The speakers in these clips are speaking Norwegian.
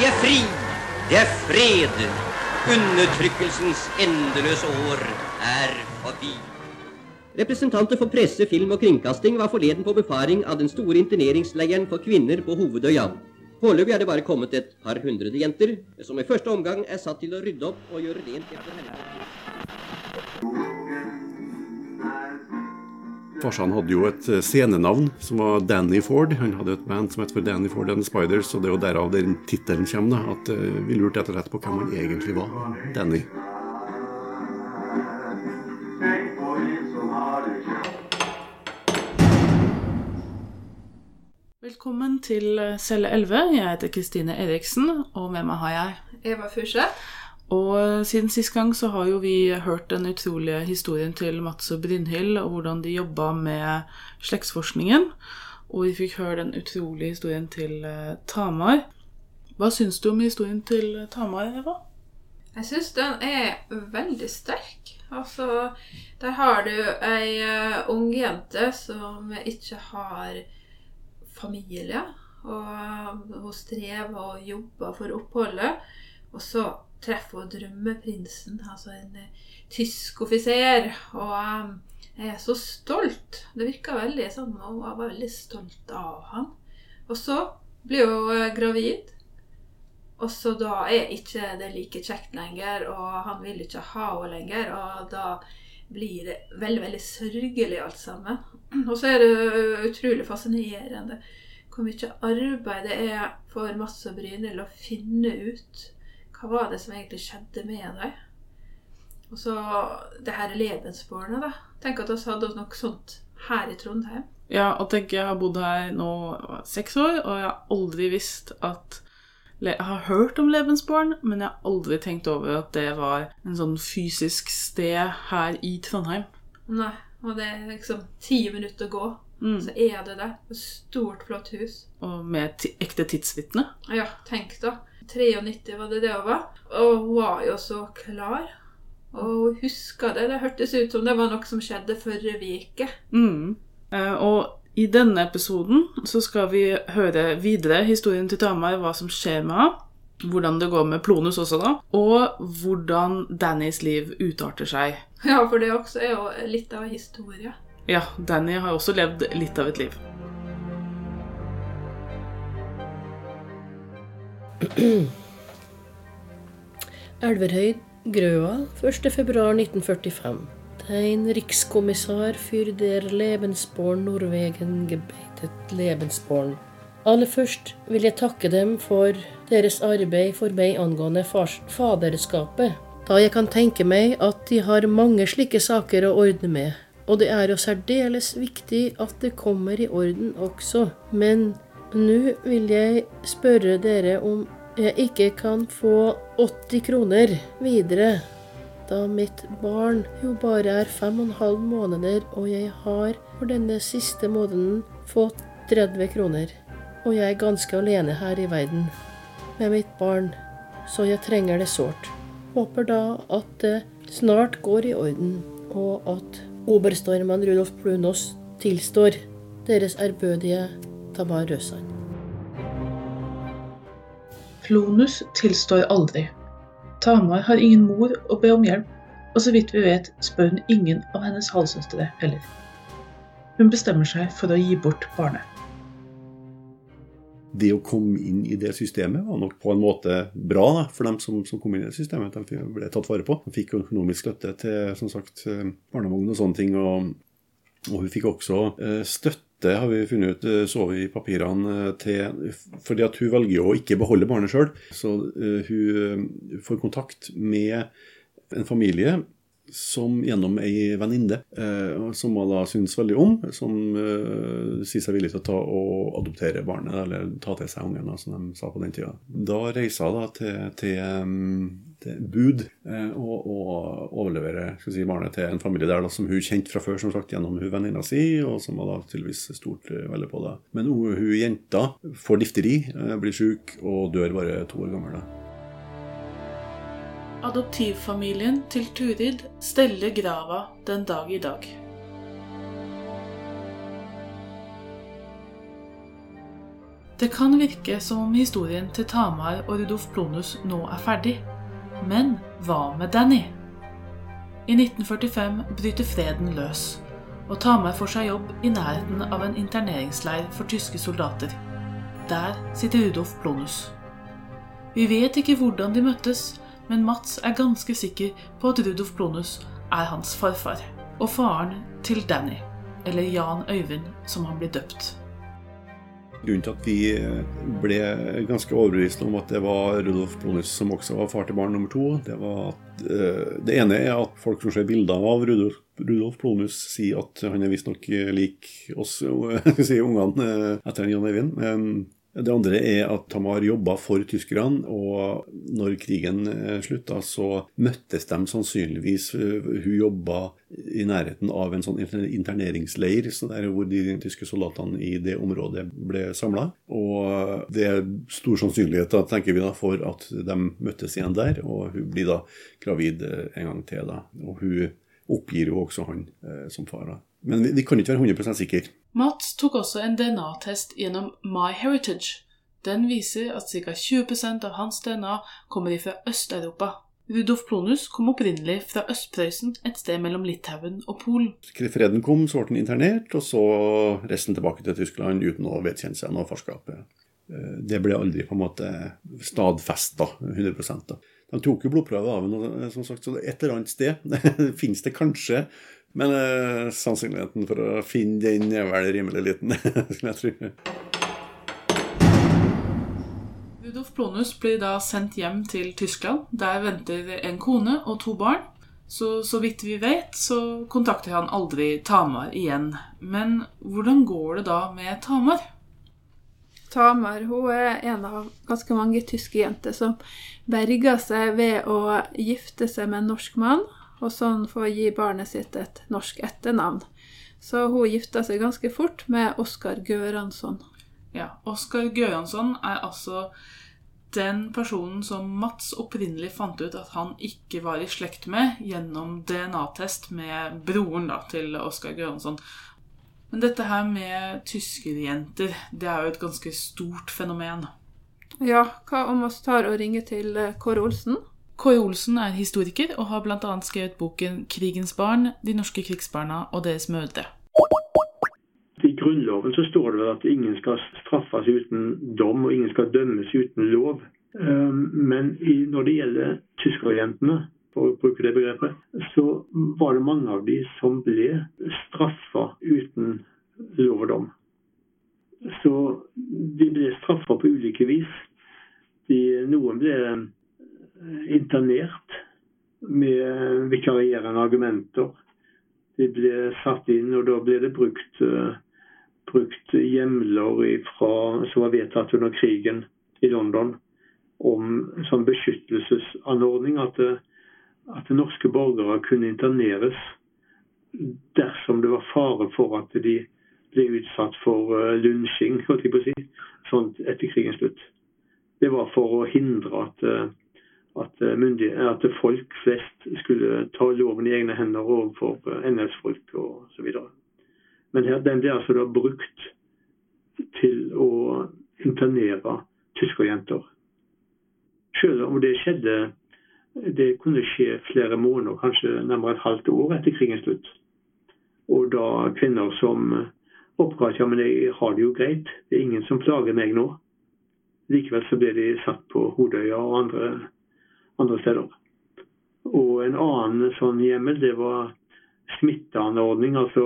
De er fri. Det er fred. Undertrykkelsens endeløse år er forbi. Representanter for presse, film og kringkasting var forleden på befaring av den store interneringsleiren for kvinner på Hovedøya. Foreløpig er det bare kommet et par hundrede jenter, som i første omgang er satt til å rydde opp og gjøre rent etter helvete. Farsan hadde jo et eh, scenenavn som var Danny Ford. Han hadde et band som het for Danny Ford and Spiders, og det er jo derav den tittelen kommer. da, At eh, vi lurte etter og på hvem han egentlig var. Danny. Velkommen til celle 11. Jeg heter Kristine Eriksen, og med meg har jeg Eva Fusje. Og eh, siden sist gang så har jo vi hørt den utrolige historien til Mats og Brynhild, og hvordan de jobba med slektsforskningen. Og vi fikk høre den utrolige historien til eh, Tamar. Hva syns du om historien til Tamar, Eva? Jeg syns den er veldig sterk. Altså, der har du ei ung jente som ikke har familie. Og hun strever og jobber for oppholdet. Og så treffer hun drømmeprinsen, altså en eh, tysk offiser. Og um, jeg er så stolt. Det virka veldig sånn, Hun var veldig stolt av han. Og så blir hun eh, gravid. Og så da er ikke det like kjekt lenger, og han vil ikke ha henne lenger. Og da blir det veldig, veldig sørgelig alt sammen. Og så er det utrolig fascinerende hvor mye arbeid det er for Mats og Brynhild å finne ut hva var det som egentlig skjedde med deg? Og så det her lebensbårene, da. Tenk at vi hadde noe sånt her i Trondheim. Ja, og tenk, jeg har bodd her nå seks år, og jeg har aldri visst at Jeg har hørt om levensbåren, men jeg har aldri tenkt over at det var en sånn fysisk sted her i Trondheim. Nei, og det er liksom ti minutter å gå. Mm. Så er det det. Et stort, flott hus. Og med ekte tidsvitne. Ja, tenk da. 93 var det det hun var. Og hun var jo så klar. Og hun huska det. Det hørtes ut som det var noe som skjedde forrige uke. Mm. Eh, og i denne episoden så skal vi høre videre historien til Tamar, hva som skjer med henne. Hvordan det går med Plonus også, da. Og hvordan Dannys liv utarter seg. Ja, for det også er jo litt av historie. Ja, Danny har også levd litt av et liv. Elverhøy, Grøa, 1.2.1945. Tegn rikskommissar fyr der Lebensborn Norwegen gebeitet Lebensborn. Aller først vil jeg takke dem for deres arbeid for meg angående faderskapet, da jeg kan tenke meg at de har mange slike saker å ordne med, og det er jo særdeles viktig at det kommer i orden også. Men nå vil jeg spørre dere om jeg ikke kan få 80 kroner videre, da mitt barn jo bare er fem og en halv måneder, og jeg har for denne siste måneden fått 30 kroner. Og jeg er ganske alene her i verden med mitt barn, så jeg trenger det sårt. Håper da at det snart går i orden, og at oberstormann Rudolf Plunos tilstår deres ærbødige Tamar Røsand. Klonus tilstår aldri. Tamar har ingen mor å be om hjelp, og så vidt vi vet spør hun ingen av hennes halvsøstre heller. Hun bestemmer seg for å gi bort barnet. Det å komme inn i det systemet var nok på en måte bra da, for dem som, som kom inn i det systemet. De ble tatt vare på. De fikk økonomisk støtte til som sagt, barnevogn og sånne ting. Og, og hun fikk også eh, støtte har vi funnet ut, eh, så vi i papirene, til fordi at hun velger å ikke beholde barnet sjøl. Så uh, hun får kontakt med en familie som gjennom ei venninne, som hun da syns veldig om, som sier seg villig til å ta og adoptere barnet, eller ta til seg ungen, som de sa på den tida. Da reiser hun da til, til, um, bud og, og overlevere skal si, barnet til en familie der da, som hun kjente fra før, som sagt, gjennom hun venninna si, og som var da tydeligvis stort veldig på det. Men hun, hun jenta får difteri, blir syk og dør bare to år gammel. da. Adoptivfamilien til Turid steller grava den dag i dag. Det kan virke som om historien til Tamar og Rudolf Plonus nå er ferdig. Men hva med Danny? I 1945 bryter freden løs, og Tamar får seg jobb i nærheten av en interneringsleir for tyske soldater. Der sitter Rudolf Blonus. Vi vet ikke hvordan de møttes, men Mats er ganske sikker på at Rudolf Blonus er hans farfar, og faren til Danny, eller Jan Øyvind som han blir døpt. Grunnen til at vi ble ganske overbevist om at det var Rudolf Plonus som også var far til barn nummer to, det var at uh, det ene er at folk som ser bilder av Rudolf, Rudolf Plonus, sier at han er visstnok lik oss, sier ungene, eh, etter Jan Eivind. Det andre er at Tamar jobba for tyskerne, og når krigen eh, slutta, så møttes de sannsynligvis eh, Hun jobba i nærheten av en sånn interneringsleir, så der hvor de tyske soldatene i det området ble samla. Og det er stor sannsynlighet, da, tenker vi da, for at de møttes igjen der, og hun blir da gravid eh, en gang til. da, Og hun oppgir jo også han eh, som far. da. Men vi, vi kan ikke være 100% sikre. Mats tok også en DNA-test gjennom MyHeritage. Den viser at ca. 20% av hans DNA kommer fra Øst-Europa. Rudolf Plonus kom opprinnelig fra Øst-Prøysen, et sted mellom Litauen og Polen. Freden kom, så ble han internert, og så resten tilbake til Tyskland uten å vedkjenne seg noe farskap. Eh, det ble aldri på en måte stadfesta 100 da. De tok jo blodprøver av ham, som sagt, så et eller annet sted finnes det kanskje men eh, sannsynligheten for å finne den er vel rimelig liten, skulle jeg tro. Rudolf Plonus blir da sendt hjem til Tyskland. Der venter en kone og to barn. Så, så vidt vi vet, så kontakter han aldri Tamar igjen. Men hvordan går det da med Tamar? Tamar hun er en av ganske mange tyske jenter som berger seg ved å gifte seg med en norsk mann og sånn få gi barnet sitt et norsk etternavn. Så hun gifta seg ganske fort med Oskar Gøransson. Ja, Oskar Gøransson er altså den personen som Mats opprinnelig fant ut at han ikke var i slekt med, gjennom DNA-test med broren da, til Oskar Gøransson. Men dette her med tyskerjenter, det er jo et ganske stort fenomen. Ja, hva om vi tar og ringer til Kåre Olsen? Kåre Olsen er historiker og har bl.a. skrevet boken 'Krigens barn de norske krigsbarna og deres mødre'. I Grunnloven så står det vel at ingen skal straffes uten dom, og ingen skal dømmes uten lov. Ehm, men når det gjelder tyskerjentene, for å bruke det begrepet, så var det mange av de som ble straffa uten lov og dom. Så de ble straffa på ulike vis. De, noen ble internert med vikarierende argumenter. De ble satt inn, og da ble det brukt, uh, brukt hjemler ifra, som var vedtatt under krigen i London om som beskyttelsesanordning. At, at norske borgere kunne interneres dersom det var fare for at de ble utsatt for lunsjing, si, etter krigens slutt. Det var for å hindre at at, eh, at, folk flest skulle ta loven i egne hender overfor eh, NS-folk osv. Men her, den ble altså da brukt til å internere tyskerjenter. Selv om det skjedde Det kunne skje flere måneder, kanskje nærmere et halvt år etter krigens slutt. Og da kvinner som oppga at ja, men jeg har det jo greit, det er ingen som plager meg nå. Likevel så ble de satt på Hodøya og andre andre steder. Og en annen sånn hjemmel det var smitteanordning, altså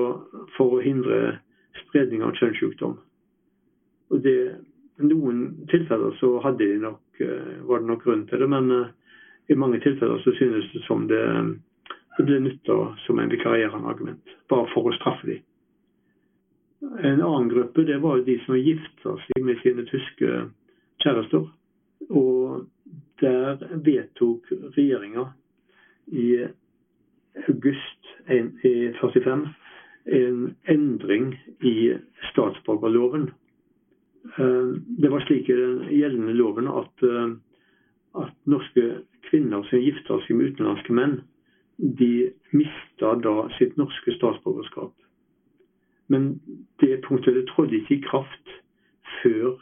for å hindre spredning av kjønnssykdom. Og det, noen tilfeller så hadde de nok, eh, var det nok grunn til det, men eh, i mange tilfeller så synes det som det, det ble nytta som en vikarierende argument, bare for å straffe dem. En annen gruppe det var de som gifta seg med sine tyske kjærester. Og der vedtok regjeringa i august 1945 en endring i statsborgerloven. Eh, det var slik i den gjeldende loven at, eh, at norske kvinner som gifta seg med utenlandske menn, de mista da sitt norske statsborgerskap. Men det punktet det trådte ikke i kraft før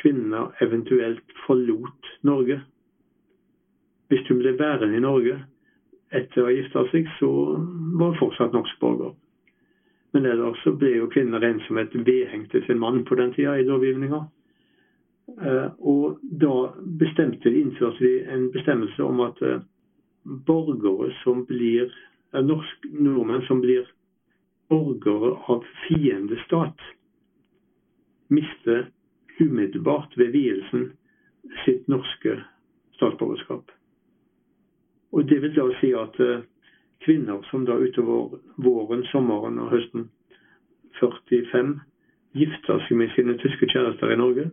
kvinner eventuelt forlot Norge. Hvis hun ble værende i Norge etter å ha gifta seg, så var hun fortsatt norsk borger. Men ellers så ble jo kvinner regnet som et vedheng til sin mann på den tida i lovgivninga. Eh, og da bestemte de, innførte de en bestemmelse om at eh, borgere som blir eh, norsk, nordmenn som blir borgere av fiendestat, mister umiddelbart ved vielsen sitt norske statsborgerskap. Og Det vil da si at kvinner som da utover våren, sommeren og høsten 45 gifter seg med sine tyske kjærester i Norge,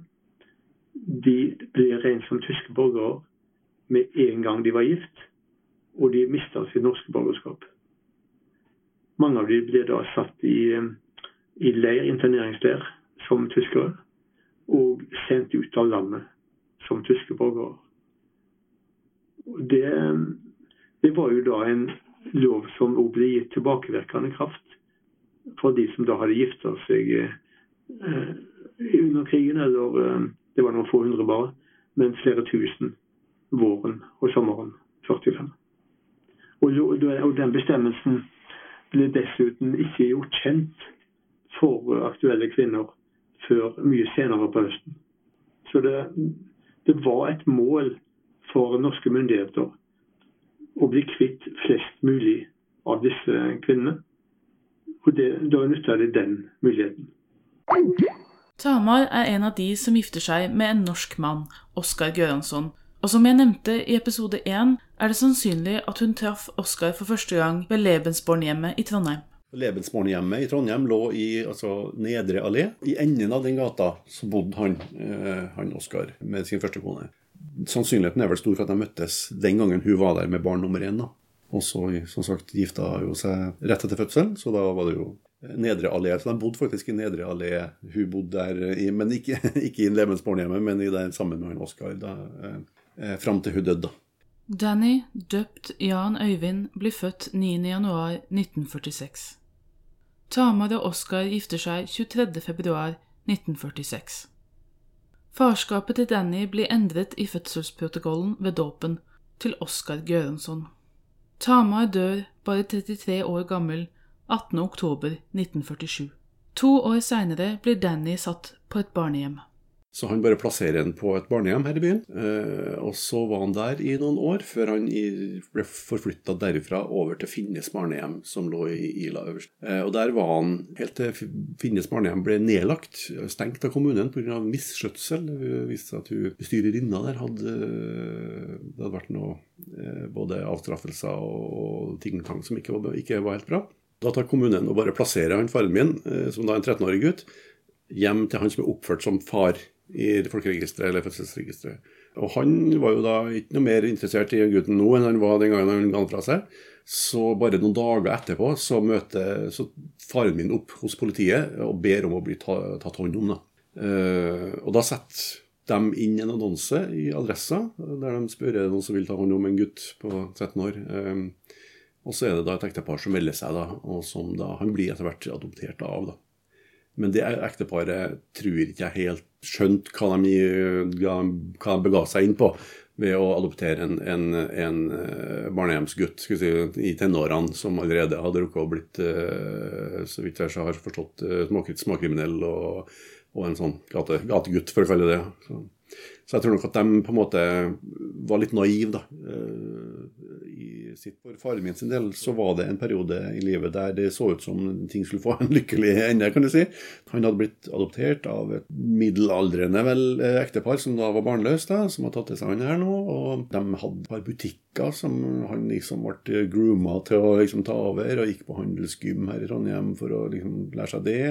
de blir rent som tyske borgere med en gang de var gift, og de mister sitt norske borgerskap. Mange av dem blir da satt i, i leir, interneringsleir som tyskere, og sendt ut av landet som tyske borgere. Det, det var jo da en lov som også ble gitt tilbakevirkende kraft for de som da hadde gifta seg eh, under krigen, eller eh, det var noen få hundre bare, men flere tusen våren og sommeren 45. Og, og den bestemmelsen ble dessuten ikke gjort kjent for aktuelle kvinner før mye senere på høsten. Så det, det var et mål for norske myndigheter å bli kvitt flest mulig av disse kvinnene. Og det, da nytter de den muligheten. Tamar er en av de som gifter seg med en norsk mann, Oskar Gøransson. Og som jeg nevnte i episode én, er det sannsynlig at hun traff Oskar for første gang ved Lebensborn-hjemmet i Trondheim. Lebensborn-hjemmet i Trondheim lå i altså, Nedre allé. I enden av den gata så bodde han, eh, han Oskar med sin første kone sannsynligheten er vel stor for at de møttes den gangen hun var der med barn nummer én. Og så som sagt gifta hun seg rett etter fødselen, så da var det jo Nedre allé. Så de bodde faktisk i Nedre allé. Hun bodde der, i, men ikke, ikke i Levensbornhjemmet, men i der sammen med han Oskar eh, fram til hun døde. da. Danny, døpt Jan Øyvind, blir født 9.1.1946. Tamar og Oskar gifter seg 23.2.1946. Farskapet til Danny blir endret i fødselsprotokollen ved dåpen til Oskar Gørensson. Tamar dør bare 33 år gammel 18. oktober 1947. To år seinere blir Danny satt på et barnehjem. Så han bare plasserer den på et barnehjem her i byen. Eh, og så var han der i noen år, før han ble forflytta derifra over til Finnes barnehjem, som lå i Ila øverst. Eh, og der var han helt til Finnes barnehjem ble nedlagt, stengt av kommunen pga. misskjøtsel. Det viste seg at hun bestyrerinna der hadde Det hadde vært noe eh, både avstraffelser og ting tang som ikke var, ikke var helt bra. Da tar kommunen og bare plasserer han faren min, som da er en 13-årig gutt, hjem til han som er oppført som far i folkeregisteret eller fødselsregisteret. Og han var jo da ikke noe mer interessert i gutten nå enn han var den gangen han ga han fra seg. Så bare noen dager etterpå så møter så faren min opp hos politiet og ber om å bli tatt hånd om. Da. Uh, og da setter de inn en annonse i Adressa der de spør er det noen som vil ta hånd om en gutt på 13 år. Uh, og så er det da et ektepar som melder seg, da, og som da han blir etter hvert adoptert av. da. Men det ekteparet tror ikke jeg helt skjønte hva de, hva de bega seg inn på ved å adoptere en, en, en eh, barnehjemsgutt si, i tenårene som allerede hadde rukket å blitt, eh, så vidt jeg har forstått, eh, småkriminell og, og, en sånn gate, gategutt, for å kalle det. Så. Så jeg tror nok at de på en måte var litt naive, da. Sitt For faren min sin del så var det en periode i livet der det så ut som ting skulle få en lykkelig ende, kan du si. Han hadde blitt adoptert av et middelaldrende vel eh, ektepar som da var barnløst, som har tatt til seg han her nå. Og de hadde et par butikker som han liksom ble grooma til å liksom ta over, og gikk på handelsgym her i Trondheim for å liksom lære seg det.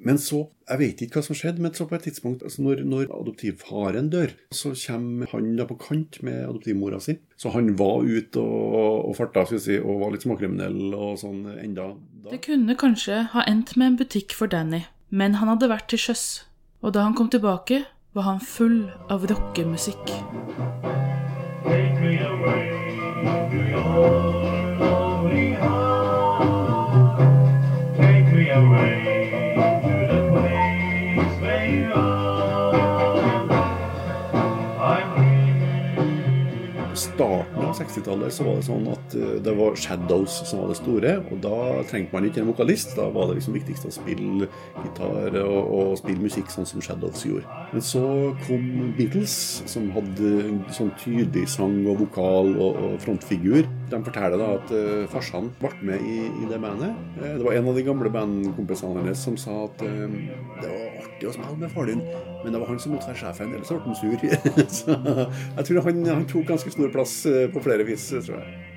Men så, jeg vet ikke hva som skjedde, men så på et tidspunkt, altså når, når adoptivfaren dør, så kommer han da på kant med adoptivmora si. Så han var ute og, og farta skal si, og var litt småkriminell og sånn enda da. Det kunne kanskje ha endt med en butikk for Danny, men han hadde vært til sjøs. Og da han kom tilbake, var han full av rockemusikk. Take me away New your 60-tallet så var det sånn at eh, det var Shadows som var det store. Og da trengte man ikke en vokalist. Da var det liksom viktigst å spille gitar og, og spille musikk sånn som Shadows gjorde. Men så kom Beatles, som hadde sånn tydelig sang og vokal og, og frontfigur. De forteller da at uh, farsan ble med i, i, det bandet. Uh, det var en av de gamle bandkompisene hennes som sa at uh, det var artig å spille med far din, men det var han som måtte være sjefen, ellers ble han sur. så jeg tror han, han, tok ganske stor plass på flere vis, tror jeg.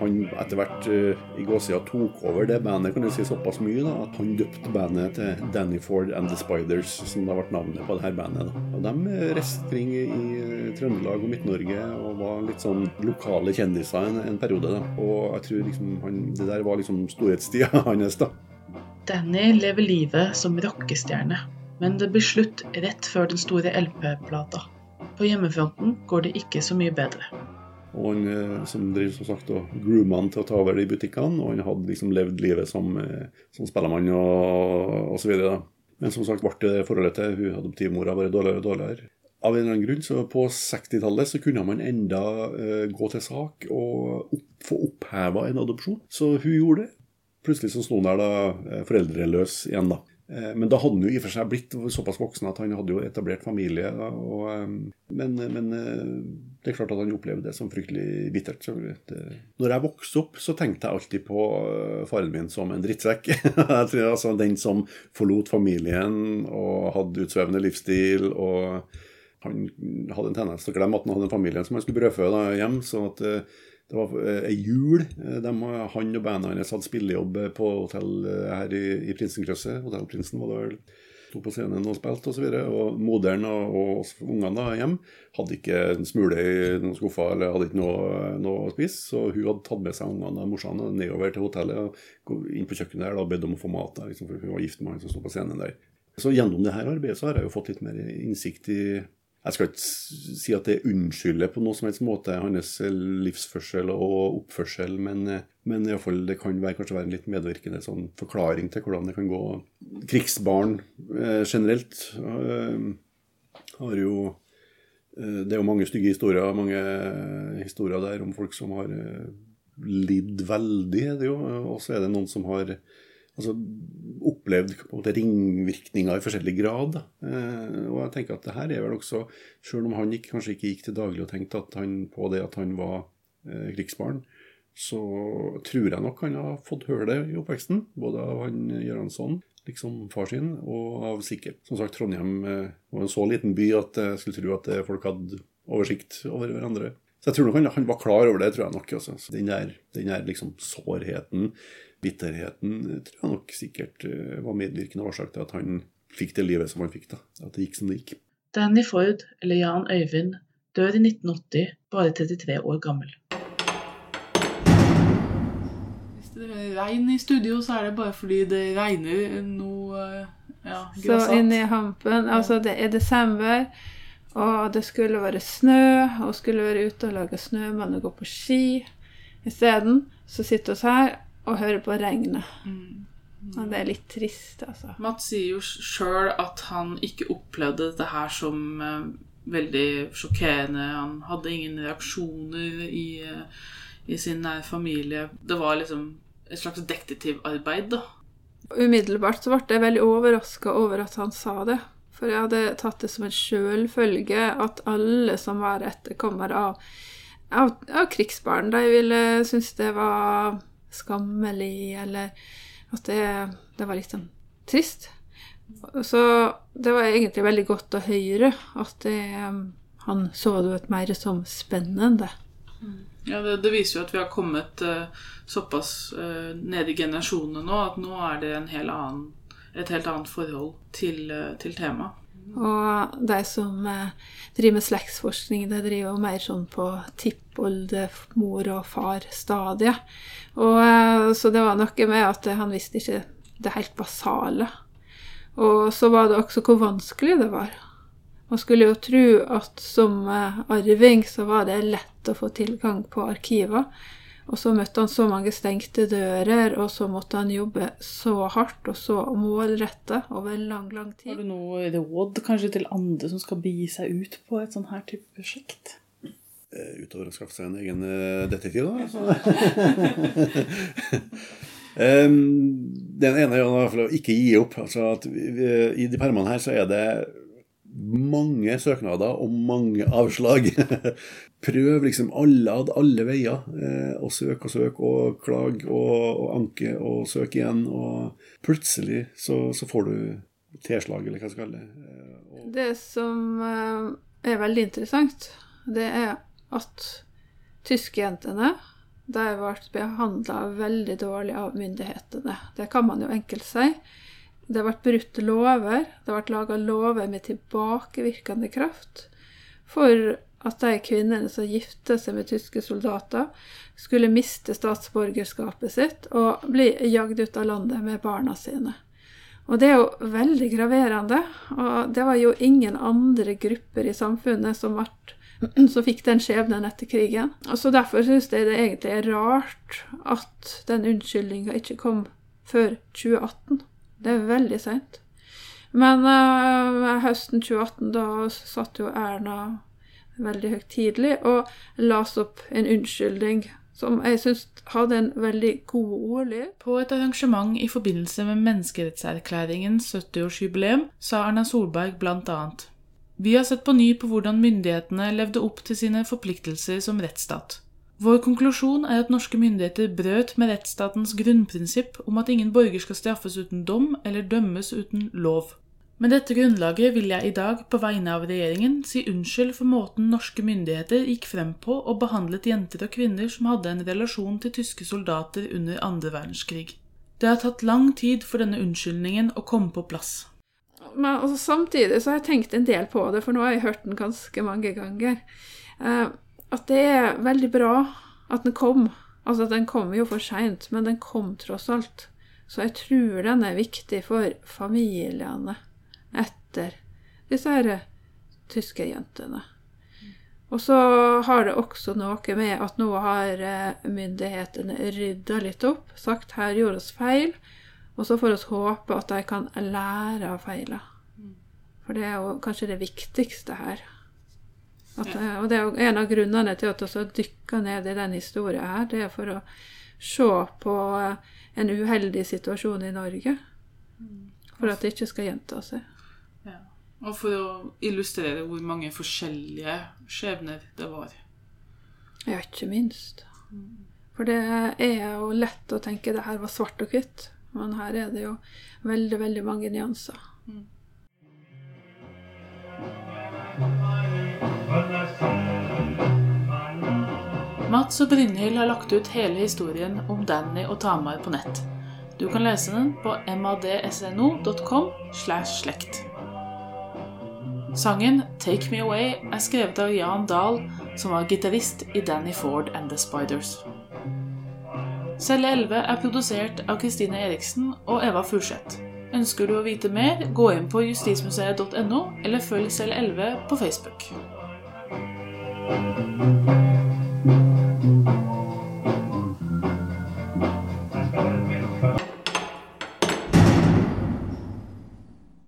Han etter hvert i gåsida tok over det bandet, kan du si såpass mye, da, at han døpte bandet til Danny Ford and the Spiders, som da ble navnet på det her bandet. Da. Og De reiste kring i Trøndelag og Midt-Norge og var litt sånn lokale kjendiser en, en periode. Da. Og jeg tror liksom han, det der var liksom storhetstida hans, da. Danny lever livet som rockestjerne, men det blir slutt rett før den store LP-plata. På hjemmefronten går det ikke så mye bedre. Og han eh, som driver som sagt og groomer han til å ta over de butikkene, og han hadde liksom levd livet som, eh, som spellemann og, osv. Men som sagt ble det forholdet til hun adoptivmora bare dårligere og dårligere. Av en eller annen grunn, så På 60-tallet så kunne man enda uh, gå til sak og opp, få oppheva en adopsjon. Så hun gjorde det. Plutselig så sto hun der da foreldreløs igjen. da. Eh, men da hadde han jo i og for seg blitt såpass voksen at han hadde jo etablert familie. Og, eh, men, men, eh, det er klart at han opplevde det som fryktelig bittert. Når jeg vokste opp, så tenkte jeg alltid på faren min som en drittsekk. altså Den som forlot familien og hadde utsvevende livsstil. og han hadde en tendens til å glemme at han hadde en familie som han skulle brødfø hjem. så at det var eh, ei jul. Eh, de, han og bandet hans hadde spillejobb på hotell eh, her i, i Prinsenkrysset. Hotell Prinsen var det vel. Sto på scenen og spilte osv. Og, så og moderen og, og ungene da hjem hadde ikke en smule i noen skuffer eller hadde ikke noe, noe å spise. Så hun hadde tatt med seg ungene og morsan nedover til hotellet og inn på kjøkkenet der og bedt om å få mat. Der, liksom, for hun var gift med han som sto på scenen der. Så gjennom det her arbeidet så har jeg jo fått litt mer innsikt i jeg skal ikke si at det unnskylder på noen som helst måte hans livsførsel og oppførsel, men, men i fall, det kan være, kanskje være en litt medvirkende sånn forklaring til hvordan det kan gå. Krigsbarn eh, generelt eh, har jo eh, Det er jo mange stygge historier, mange historier der om folk som har eh, lidd veldig. Og så er det noen som har altså, opplevd måte, ringvirkninger i forskjellig grad. Eh, og jeg tenker at det her er vel også, Selv om han ikke, kanskje ikke gikk til daglig og tenkte han, på det at han var eh, krigsbarn, så tror jeg nok han har fått høre det i oppveksten. Både av han Gjøransson, liksom far sin, og av Sikker. Som sagt, Trondheim eh, var en så liten by at jeg skulle tro at folk hadde oversikt over hverandre. Så jeg tror nok han, han var klar over det, tror jeg nok. Også. Den der, den der liksom sårheten bitterheten tror jeg nok sikkert eh, var medvirkende årsak til at han fikk det livet som han fikk. da, At det gikk som det gikk. Danny Ford, eller Jan Øyvind, dør i 1980, bare 33 år gammel. Hvis det er regn i studio, så er det bare fordi det regner noe ja, Så inni hampen Altså, det er desember, og det skulle være snø, og skulle være ute og lage snømann og gå på ski. Isteden så sitter vi her og hører på regnet. Mm. Og det er litt trist, altså. Mats sier jo sjøl at han ikke opplevde det her som uh, veldig sjokkerende. Han hadde ingen reaksjoner i, uh, i sin nære familie. Det var liksom et slags detektivarbeid, da. Umiddelbart så ble jeg veldig overraska over at han sa det. For jeg hadde tatt det som en sjølfølge at alle som var etterkommere av, av, av krigsbarn, de ville synes det var skammelig, eller at det, det var litt sånn trist. Så det var egentlig veldig godt å høre at det, han så det mer som spennende. Ja, det, det, viser jo at vi har kommet uh, såpass uh, ned i generasjonene nå at nå er det en hel annen, et helt annet forhold til, uh, til temaet. Og de som eh, driver med slektsforskning, de driver jo mer sånn på tippoldemor- og far-stadiet. Eh, så det var noe med at han visste ikke det helt basale. Og så var det også hvor vanskelig det var. Man skulle jo tro at som eh, arving så var det lett å få tilgang på arkiver. Og så møtte han så mange stengte dører, og så måtte han jobbe så hardt og så målretta over lang, lang tid. Har du noe råd kanskje til andre som skal bi seg ut på et sånn her type prosjekt? Uh, utover å skaffe seg en egen eh, detektiv, da. Den ene er jo i hvert fall å ikke gi opp. altså at vi, vi, I de permene her så er det mange søknader og mange avslag. Prøv liksom alle, alle veier. Eh, og søk og søk og klag og, og anke og søk igjen. Og plutselig så, så får du tilslag, eller hva skal kalle det. Eh, og... Det som eh, er veldig interessant, det er at tyskjentene de ble behandla veldig dårlig av myndighetene. Det kan man jo enkelt si. Det ble brutt lover. Det ble laga lover med tilbakevirkende kraft for at de kvinnene som gifta seg med tyske soldater, skulle miste statsborgerskapet sitt og bli jagd ut av landet med barna sine. Og det er jo veldig graverende. Og det var jo ingen andre grupper i samfunnet som, ble, som fikk den skjebnen etter krigen. Og så Derfor syns jeg det egentlig er rart at den unnskyldninga ikke kom før 2018. Det er veldig seint. Men uh, høsten 2018, da satt jo Erna veldig høytidelig og las opp en unnskyldning som jeg syns hadde en veldig god ordlyd. På et arrangement i forbindelse med menneskerettserklæringens 70-årsjubileum sa Erna Solberg bl.a.: Vi har sett på ny på hvordan myndighetene levde opp til sine forpliktelser som rettsstat. Vår konklusjon er at norske myndigheter brøt med rettsstatens grunnprinsipp om at ingen borger skal straffes uten dom eller dømmes uten lov. Med dette grunnlaget vil jeg i dag på vegne av regjeringen si unnskyld for måten norske myndigheter gikk frem på og behandlet jenter og kvinner som hadde en relasjon til tyske soldater under andre verdenskrig. Det har tatt lang tid for denne unnskyldningen å komme på plass. Men altså, samtidig så har jeg tenkt en del på det, for nå har jeg hørt den ganske mange ganger. Eh, at det er veldig bra at den kom. Altså, den kom jo for seint, men den kom tross alt. Så jeg tror den er viktig for familiene etter disse her tyske jentene. Og så har det også noe med at nå har eh, myndighetene rydda litt opp, sagt her gjorde oss feil, og så får vi håpe at de kan lære av feilene. For det er jo kanskje det viktigste her. At, eh, og det er en av grunnene til at vi dykka ned i den historien her, det er for å se på eh, en uheldig situasjon i Norge. For at det ikke skal gjenta seg. Og for å illustrere hvor mange forskjellige skjebner det var. Ja, ikke minst. For det er jo lett å tenke det her var svart og hvitt, men her er det jo veldig, veldig mange nyanser. Mm. Og Brynhild har lagt ut hele historien om Danny og Tamar på nett. Du kan lese den på madsno.com slash slekt. Sangen 'Take Me Away' er skrevet av Jan Dahl, som var gitarist i Danny Ford and The Spiders. Celle 11 er produsert av Kristine Eriksen og Eva Furseth. Ønsker du å vite mer, gå inn på justismuseet.no, eller følg Celle 11 på Facebook.